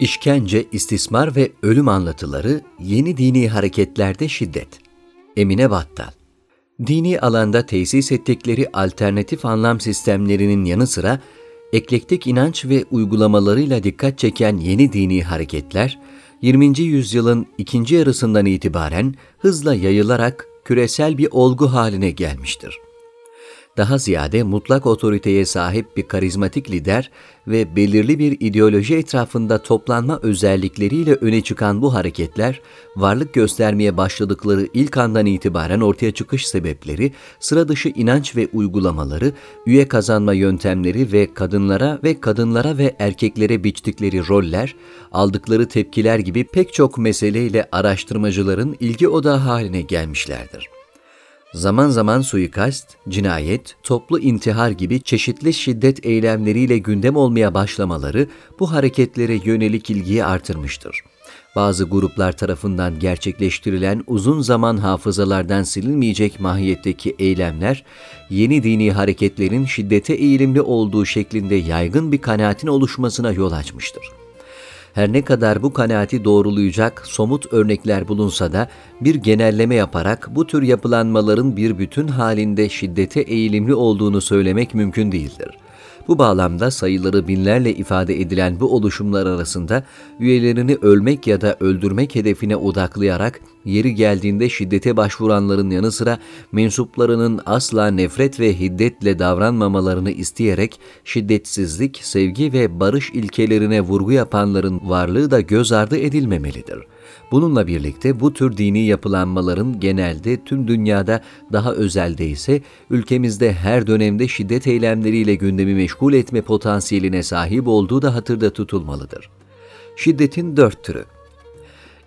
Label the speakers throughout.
Speaker 1: İşkence, istismar ve ölüm anlatıları yeni dini hareketlerde şiddet. Emine Battal Dini alanda tesis ettikleri alternatif anlam sistemlerinin yanı sıra eklektik inanç ve uygulamalarıyla dikkat çeken yeni dini hareketler, 20. yüzyılın ikinci yarısından itibaren hızla yayılarak küresel bir olgu haline gelmiştir daha ziyade mutlak otoriteye sahip bir karizmatik lider ve belirli bir ideoloji etrafında toplanma özellikleriyle öne çıkan bu hareketler, varlık göstermeye başladıkları ilk andan itibaren ortaya çıkış sebepleri, sıra dışı inanç ve uygulamaları, üye kazanma yöntemleri ve kadınlara ve kadınlara ve erkeklere biçtikleri roller, aldıkları tepkiler gibi pek çok meseleyle araştırmacıların ilgi odağı haline gelmişlerdir. Zaman zaman suikast, cinayet, toplu intihar gibi çeşitli şiddet eylemleriyle gündem olmaya başlamaları bu hareketlere yönelik ilgiyi artırmıştır. Bazı gruplar tarafından gerçekleştirilen uzun zaman hafızalardan silinmeyecek mahiyetteki eylemler, yeni dini hareketlerin şiddete eğilimli olduğu şeklinde yaygın bir kanaatin oluşmasına yol açmıştır. Her ne kadar bu kanaati doğrulayacak somut örnekler bulunsa da bir genelleme yaparak bu tür yapılanmaların bir bütün halinde şiddete eğilimli olduğunu söylemek mümkün değildir. Bu bağlamda sayıları binlerle ifade edilen bu oluşumlar arasında üyelerini ölmek ya da öldürmek hedefine odaklayarak yeri geldiğinde şiddete başvuranların yanı sıra mensuplarının asla nefret ve hiddetle davranmamalarını isteyerek şiddetsizlik, sevgi ve barış ilkelerine vurgu yapanların varlığı da göz ardı edilmemelidir.'' Bununla birlikte bu tür dini yapılanmaların genelde tüm dünyada daha özelde ise ülkemizde her dönemde şiddet eylemleriyle gündemi meşgul etme potansiyeline sahip olduğu da hatırda tutulmalıdır. Şiddetin dört türü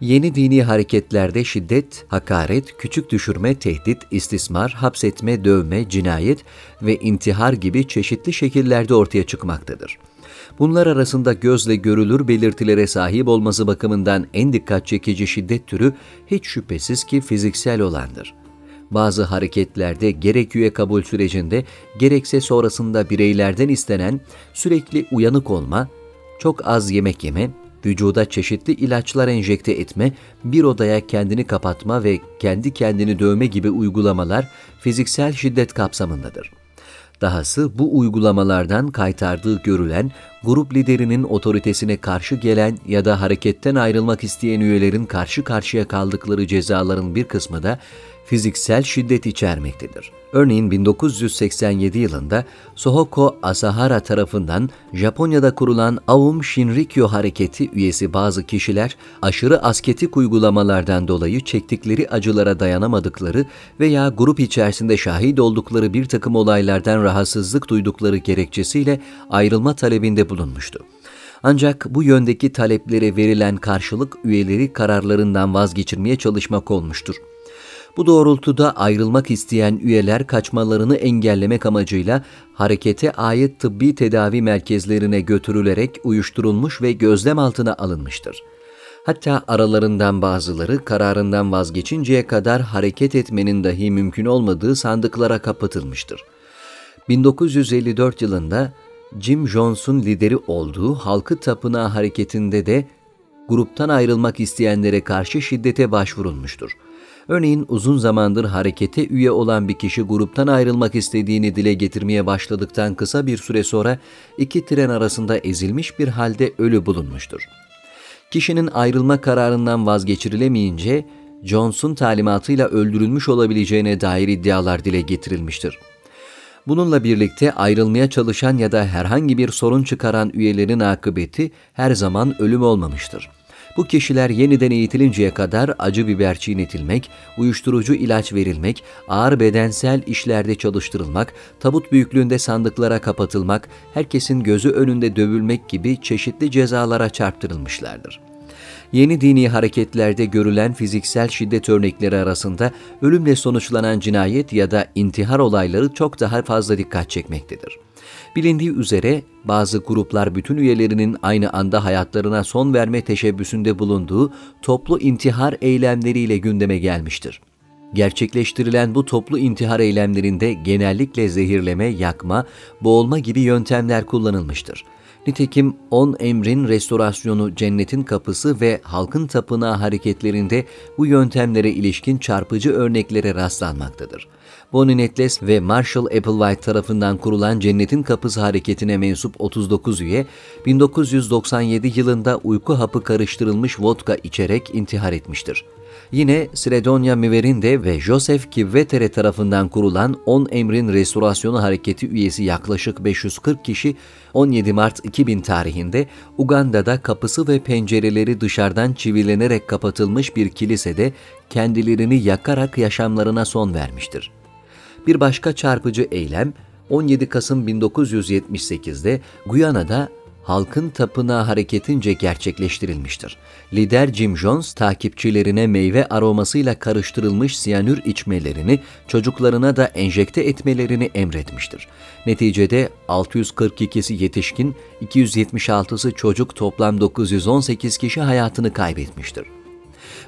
Speaker 1: Yeni dini hareketlerde şiddet, hakaret, küçük düşürme, tehdit, istismar, hapsetme, dövme, cinayet ve intihar gibi çeşitli şekillerde ortaya çıkmaktadır. Bunlar arasında gözle görülür belirtilere sahip olması bakımından en dikkat çekici şiddet türü hiç şüphesiz ki fiziksel olandır. Bazı hareketlerde gerek üye kabul sürecinde gerekse sonrasında bireylerden istenen sürekli uyanık olma, çok az yemek yeme, vücuda çeşitli ilaçlar enjekte etme, bir odaya kendini kapatma ve kendi kendini dövme gibi uygulamalar fiziksel şiddet kapsamındadır. Dahası bu uygulamalardan kaytardığı görülen, grup liderinin otoritesine karşı gelen ya da hareketten ayrılmak isteyen üyelerin karşı karşıya kaldıkları cezaların bir kısmı da fiziksel şiddet içermektedir. Örneğin 1987 yılında Sohoko Asahara tarafından Japonya'da kurulan Aum Shinrikyo hareketi üyesi bazı kişiler aşırı asketik uygulamalardan dolayı çektikleri acılara dayanamadıkları veya grup içerisinde şahit oldukları bir takım olaylardan rahatsızlık duydukları gerekçesiyle ayrılma talebinde bulunmuştu. Ancak bu yöndeki taleplere verilen karşılık üyeleri kararlarından vazgeçirmeye çalışmak olmuştur. Bu doğrultuda ayrılmak isteyen üyeler kaçmalarını engellemek amacıyla harekete ait tıbbi tedavi merkezlerine götürülerek uyuşturulmuş ve gözlem altına alınmıştır. Hatta aralarından bazıları kararından vazgeçinceye kadar hareket etmenin dahi mümkün olmadığı sandıklara kapatılmıştır. 1954 yılında Jim Jones'un lideri olduğu Halkı Tapınağı hareketinde de gruptan ayrılmak isteyenlere karşı şiddete başvurulmuştur. Örneğin uzun zamandır harekete üye olan bir kişi gruptan ayrılmak istediğini dile getirmeye başladıktan kısa bir süre sonra iki tren arasında ezilmiş bir halde ölü bulunmuştur. Kişinin ayrılma kararından vazgeçirilemeyince Johnson talimatıyla öldürülmüş olabileceğine dair iddialar dile getirilmiştir. Bununla birlikte ayrılmaya çalışan ya da herhangi bir sorun çıkaran üyelerin akıbeti her zaman ölüm olmamıştır. Bu kişiler yeniden eğitilinceye kadar acı biber çiğnetilmek, uyuşturucu ilaç verilmek, ağır bedensel işlerde çalıştırılmak, tabut büyüklüğünde sandıklara kapatılmak, herkesin gözü önünde dövülmek gibi çeşitli cezalara çarptırılmışlardır. Yeni dini hareketlerde görülen fiziksel şiddet örnekleri arasında ölümle sonuçlanan cinayet ya da intihar olayları çok daha fazla dikkat çekmektedir. Bilindiği üzere bazı gruplar bütün üyelerinin aynı anda hayatlarına son verme teşebbüsünde bulunduğu toplu intihar eylemleriyle gündeme gelmiştir. Gerçekleştirilen bu toplu intihar eylemlerinde genellikle zehirleme, yakma, boğulma gibi yöntemler kullanılmıştır. Nitekim on emrin restorasyonu cennetin kapısı ve halkın tapınağı hareketlerinde bu yöntemlere ilişkin çarpıcı örneklere rastlanmaktadır. Bonnie Necklace ve Marshall Applewhite tarafından kurulan Cennetin Kapısı hareketine mensup 39 üye, 1997 yılında uyku hapı karıştırılmış vodka içerek intihar etmiştir. Yine Sredonia Miverinde ve Joseph Kivvetere tarafından kurulan 10 Emrin Restorasyonu Hareketi üyesi yaklaşık 540 kişi 17 Mart 2000 tarihinde Uganda'da kapısı ve pencereleri dışarıdan çivilenerek kapatılmış bir kilisede kendilerini yakarak yaşamlarına son vermiştir. Bir başka çarpıcı eylem 17 Kasım 1978'de Guyana'da halkın tapınağı hareketince gerçekleştirilmiştir. Lider Jim Jones takipçilerine meyve aromasıyla karıştırılmış siyanür içmelerini, çocuklarına da enjekte etmelerini emretmiştir. Neticede 642'si yetişkin, 276'sı çocuk toplam 918 kişi hayatını kaybetmiştir.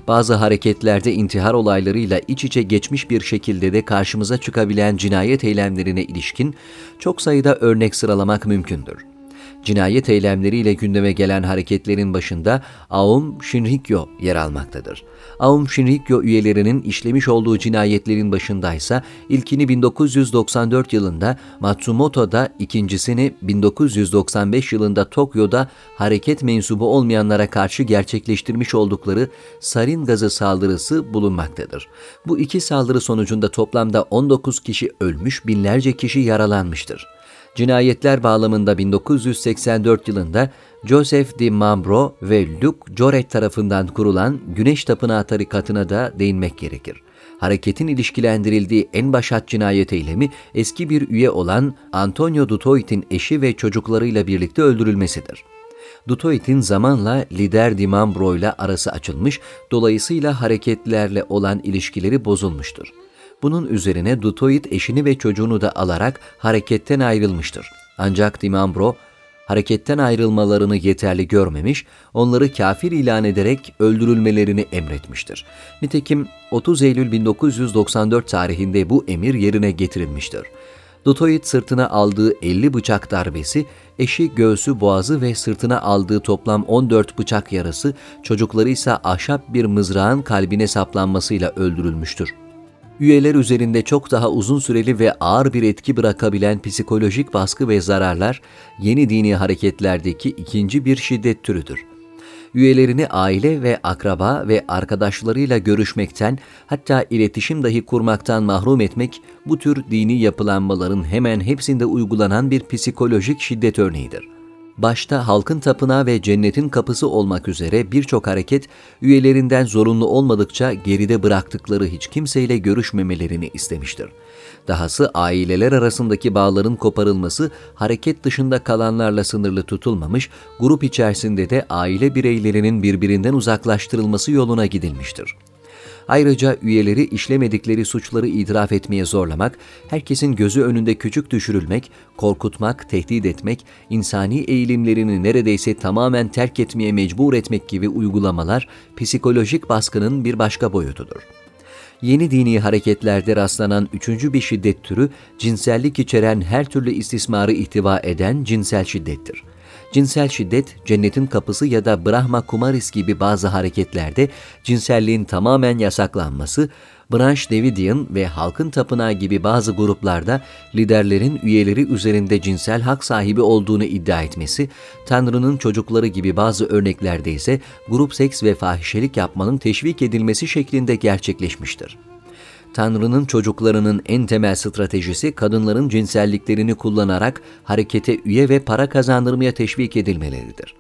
Speaker 1: Bazı hareketlerde intihar olaylarıyla iç içe geçmiş bir şekilde de karşımıza çıkabilen cinayet eylemlerine ilişkin çok sayıda örnek sıralamak mümkündür cinayet eylemleriyle gündeme gelen hareketlerin başında Aum Shinrikyo yer almaktadır. Aum Shinrikyo üyelerinin işlemiş olduğu cinayetlerin başındaysa ilkini 1994 yılında Matsumoto'da, ikincisini 1995 yılında Tokyo'da hareket mensubu olmayanlara karşı gerçekleştirmiş oldukları sarin gazı saldırısı bulunmaktadır. Bu iki saldırı sonucunda toplamda 19 kişi ölmüş, binlerce kişi yaralanmıştır. Cinayetler bağlamında 1984 yılında Joseph Di Mambro ve Luke Joret tarafından kurulan Güneş Tapınağı tarikatına da değinmek gerekir. Hareketin ilişkilendirildiği en başat cinayet eylemi eski bir üye olan Antonio Dutoit'in eşi ve çocuklarıyla birlikte öldürülmesidir. Dutoit'in zamanla lider Di Mambro ile arası açılmış, dolayısıyla hareketlerle olan ilişkileri bozulmuştur. Bunun üzerine Dutoit eşini ve çocuğunu da alarak hareketten ayrılmıştır. Ancak Dimambro hareketten ayrılmalarını yeterli görmemiş, onları kafir ilan ederek öldürülmelerini emretmiştir. Nitekim 30 Eylül 1994 tarihinde bu emir yerine getirilmiştir. Dutoit sırtına aldığı 50 bıçak darbesi, eşi göğsü boğazı ve sırtına aldığı toplam 14 bıçak yarası, çocukları ise ahşap bir mızrağın kalbine saplanmasıyla öldürülmüştür üyeler üzerinde çok daha uzun süreli ve ağır bir etki bırakabilen psikolojik baskı ve zararlar yeni dini hareketlerdeki ikinci bir şiddet türüdür. Üyelerini aile ve akraba ve arkadaşlarıyla görüşmekten hatta iletişim dahi kurmaktan mahrum etmek bu tür dini yapılanmaların hemen hepsinde uygulanan bir psikolojik şiddet örneğidir başta halkın tapınağı ve cennetin kapısı olmak üzere birçok hareket üyelerinden zorunlu olmadıkça geride bıraktıkları hiç kimseyle görüşmemelerini istemiştir. Dahası aileler arasındaki bağların koparılması hareket dışında kalanlarla sınırlı tutulmamış, grup içerisinde de aile bireylerinin birbirinden uzaklaştırılması yoluna gidilmiştir. Ayrıca üyeleri işlemedikleri suçları itiraf etmeye zorlamak, herkesin gözü önünde küçük düşürülmek, korkutmak, tehdit etmek, insani eğilimlerini neredeyse tamamen terk etmeye mecbur etmek gibi uygulamalar psikolojik baskının bir başka boyutudur. Yeni dini hareketlerde rastlanan üçüncü bir şiddet türü, cinsellik içeren her türlü istismarı ihtiva eden cinsel şiddettir. Cinsel şiddet, cennetin kapısı ya da Brahma Kumaris gibi bazı hareketlerde cinselliğin tamamen yasaklanması, Branch Davidian ve Halkın Tapınağı gibi bazı gruplarda liderlerin üyeleri üzerinde cinsel hak sahibi olduğunu iddia etmesi, Tanrı'nın çocukları gibi bazı örneklerde ise grup seks ve fahişelik yapmanın teşvik edilmesi şeklinde gerçekleşmiştir. Tanrı'nın çocuklarının en temel stratejisi kadınların cinselliklerini kullanarak harekete üye ve para kazandırmaya teşvik edilmeleridir.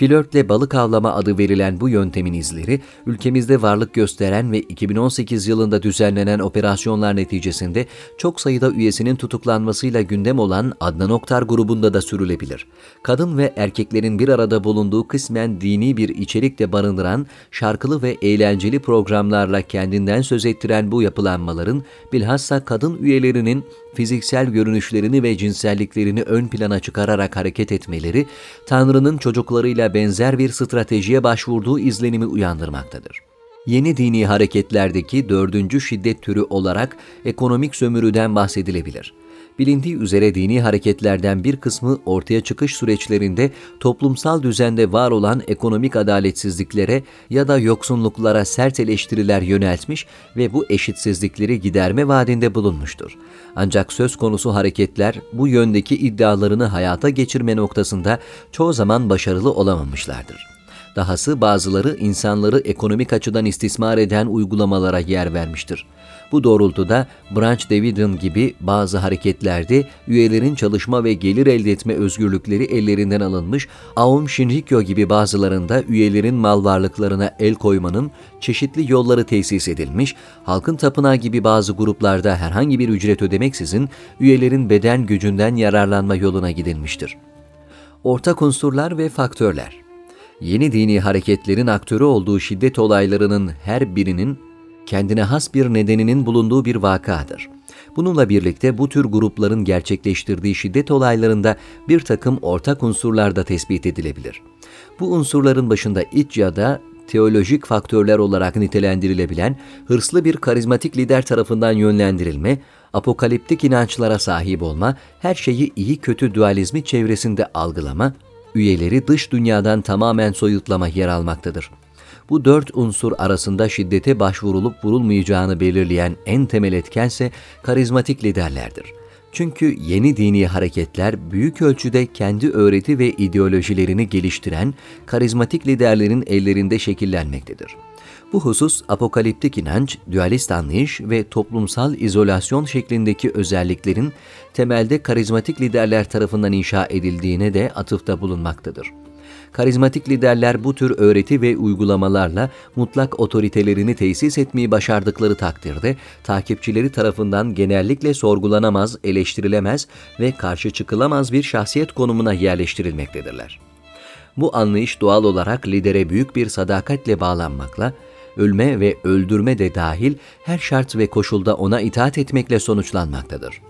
Speaker 1: Flörtle balık avlama adı verilen bu yöntemin izleri, ülkemizde varlık gösteren ve 2018 yılında düzenlenen operasyonlar neticesinde çok sayıda üyesinin tutuklanmasıyla gündem olan Adnan Oktar grubunda da sürülebilir. Kadın ve erkeklerin bir arada bulunduğu kısmen dini bir içerik de barındıran şarkılı ve eğlenceli programlarla kendinden söz ettiren bu yapılanmaların bilhassa kadın üyelerinin fiziksel görünüşlerini ve cinselliklerini ön plana çıkararak hareket etmeleri, Tanrı'nın çocuklarıyla benzer bir stratejiye başvurduğu izlenimi uyandırmaktadır. Yeni dini hareketlerdeki dördüncü şiddet türü olarak ekonomik sömürüden bahsedilebilir. Bilindiği üzere dini hareketlerden bir kısmı ortaya çıkış süreçlerinde toplumsal düzende var olan ekonomik adaletsizliklere ya da yoksunluklara sert eleştiriler yöneltmiş ve bu eşitsizlikleri giderme vaadinde bulunmuştur. Ancak söz konusu hareketler bu yöndeki iddialarını hayata geçirme noktasında çoğu zaman başarılı olamamışlardır. Dahası bazıları insanları ekonomik açıdan istismar eden uygulamalara yer vermiştir. Bu doğrultuda Branch Davidson gibi bazı hareketlerde üyelerin çalışma ve gelir elde etme özgürlükleri ellerinden alınmış, Aum Shinrikyo gibi bazılarında üyelerin mal varlıklarına el koymanın çeşitli yolları tesis edilmiş, halkın tapınağı gibi bazı gruplarda herhangi bir ücret ödemeksizin üyelerin beden gücünden yararlanma yoluna gidilmiştir. Ortak unsurlar ve faktörler Yeni dini hareketlerin aktörü olduğu şiddet olaylarının her birinin kendine has bir nedeninin bulunduğu bir vakadır. Bununla birlikte bu tür grupların gerçekleştirdiği şiddet olaylarında bir takım ortak unsurlar da tespit edilebilir. Bu unsurların başında iç ya da teolojik faktörler olarak nitelendirilebilen hırslı bir karizmatik lider tarafından yönlendirilme, apokaliptik inançlara sahip olma, her şeyi iyi kötü dualizmi çevresinde algılama, üyeleri dış dünyadan tamamen soyutlama yer almaktadır. Bu dört unsur arasında şiddete başvurulup vurulmayacağını belirleyen en temel etkense karizmatik liderlerdir. Çünkü yeni dini hareketler büyük ölçüde kendi öğreti ve ideolojilerini geliştiren karizmatik liderlerin ellerinde şekillenmektedir. Bu husus apokaliptik inanç, dualist anlayış ve toplumsal izolasyon şeklindeki özelliklerin temelde karizmatik liderler tarafından inşa edildiğine de atıfta bulunmaktadır. Karizmatik liderler bu tür öğreti ve uygulamalarla mutlak otoritelerini tesis etmeyi başardıkları takdirde takipçileri tarafından genellikle sorgulanamaz, eleştirilemez ve karşı çıkılamaz bir şahsiyet konumuna yerleştirilmektedirler. Bu anlayış doğal olarak lidere büyük bir sadakatle bağlanmakla, ölme ve öldürme de dahil her şart ve koşulda ona itaat etmekle sonuçlanmaktadır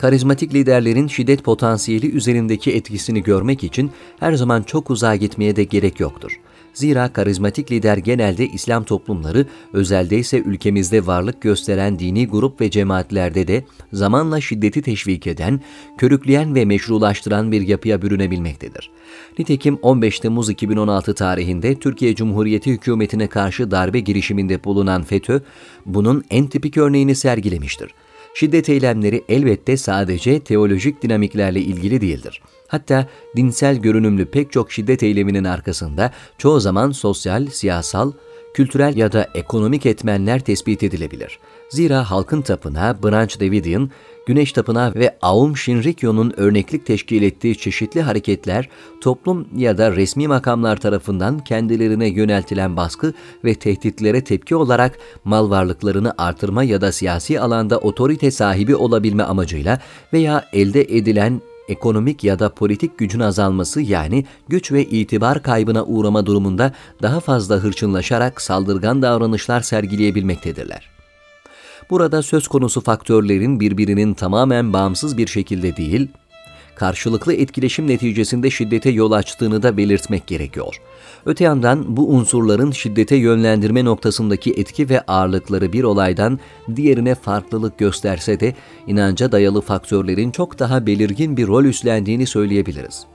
Speaker 1: karizmatik liderlerin şiddet potansiyeli üzerindeki etkisini görmek için her zaman çok uzağa gitmeye de gerek yoktur. Zira karizmatik lider genelde İslam toplumları, özelde ise ülkemizde varlık gösteren dini grup ve cemaatlerde de zamanla şiddeti teşvik eden, körükleyen ve meşrulaştıran bir yapıya bürünebilmektedir. Nitekim 15 Temmuz 2016 tarihinde Türkiye Cumhuriyeti hükümetine karşı darbe girişiminde bulunan FETÖ, bunun en tipik örneğini sergilemiştir. Şiddet eylemleri elbette sadece teolojik dinamiklerle ilgili değildir. Hatta dinsel görünümlü pek çok şiddet eyleminin arkasında çoğu zaman sosyal, siyasal, kültürel ya da ekonomik etmenler tespit edilebilir. Zira halkın tapınağı Branch Davidian Güneş Tapınağı ve Aum Shinrikyo'nun örneklik teşkil ettiği çeşitli hareketler, toplum ya da resmi makamlar tarafından kendilerine yöneltilen baskı ve tehditlere tepki olarak mal varlıklarını artırma ya da siyasi alanda otorite sahibi olabilme amacıyla veya elde edilen ekonomik ya da politik gücün azalması yani güç ve itibar kaybına uğrama durumunda daha fazla hırçınlaşarak saldırgan davranışlar sergileyebilmektedirler. Burada söz konusu faktörlerin birbirinin tamamen bağımsız bir şekilde değil, karşılıklı etkileşim neticesinde şiddete yol açtığını da belirtmek gerekiyor. Öte yandan bu unsurların şiddete yönlendirme noktasındaki etki ve ağırlıkları bir olaydan diğerine farklılık gösterse de inanca dayalı faktörlerin çok daha belirgin bir rol üstlendiğini söyleyebiliriz.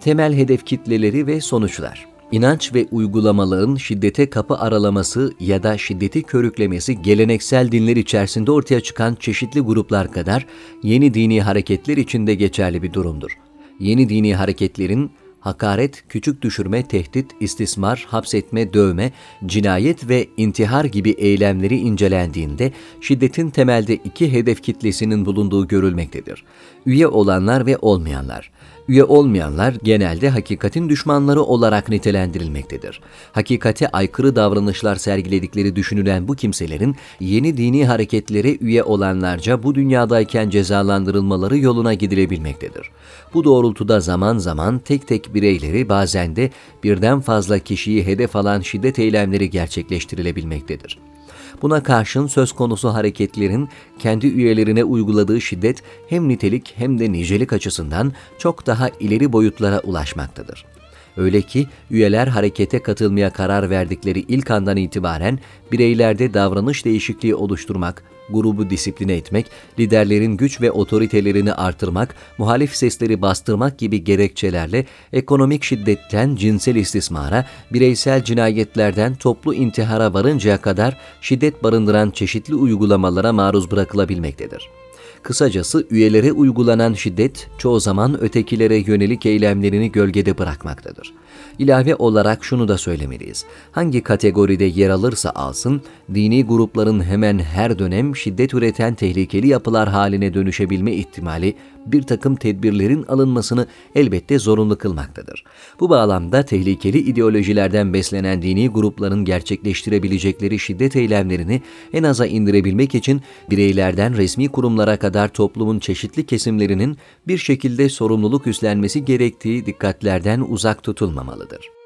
Speaker 1: Temel hedef kitleleri ve sonuçlar İnanç ve uygulamaların şiddete kapı aralaması ya da şiddeti körüklemesi geleneksel dinler içerisinde ortaya çıkan çeşitli gruplar kadar yeni dini hareketler için de geçerli bir durumdur. Yeni dini hareketlerin hakaret, küçük düşürme, tehdit, istismar, hapsetme, dövme, cinayet ve intihar gibi eylemleri incelendiğinde şiddetin temelde iki hedef kitlesinin bulunduğu görülmektedir. Üye olanlar ve olmayanlar. Üye olmayanlar genelde hakikatin düşmanları olarak nitelendirilmektedir. Hakikate aykırı davranışlar sergiledikleri düşünülen bu kimselerin yeni dini hareketlere üye olanlarca bu dünyadayken cezalandırılmaları yoluna gidilebilmektedir. Bu doğrultuda zaman zaman tek tek bireyleri bazen de birden fazla kişiyi hedef alan şiddet eylemleri gerçekleştirilebilmektedir. Buna karşın söz konusu hareketlerin kendi üyelerine uyguladığı şiddet hem nitelik hem de nicelik açısından çok daha ileri boyutlara ulaşmaktadır. Öyle ki üyeler harekete katılmaya karar verdikleri ilk andan itibaren bireylerde davranış değişikliği oluşturmak, grubu disipline etmek, liderlerin güç ve otoritelerini artırmak, muhalif sesleri bastırmak gibi gerekçelerle ekonomik şiddetten cinsel istismara, bireysel cinayetlerden toplu intihara varıncaya kadar şiddet barındıran çeşitli uygulamalara maruz bırakılabilmektedir. Kısacası üyelere uygulanan şiddet çoğu zaman ötekilere yönelik eylemlerini gölgede bırakmaktadır. İlave olarak şunu da söylemeliyiz. Hangi kategoride yer alırsa alsın, dini grupların hemen her dönem şiddet üreten tehlikeli yapılar haline dönüşebilme ihtimali bir takım tedbirlerin alınmasını elbette zorunlu kılmaktadır. Bu bağlamda tehlikeli ideolojilerden beslenen dini grupların gerçekleştirebilecekleri şiddet eylemlerini en aza indirebilmek için bireylerden resmi kurumlara kadar toplumun çeşitli kesimlerinin bir şekilde sorumluluk üstlenmesi gerektiği dikkatlerden uzak tutulmamalıdır olmalıdır.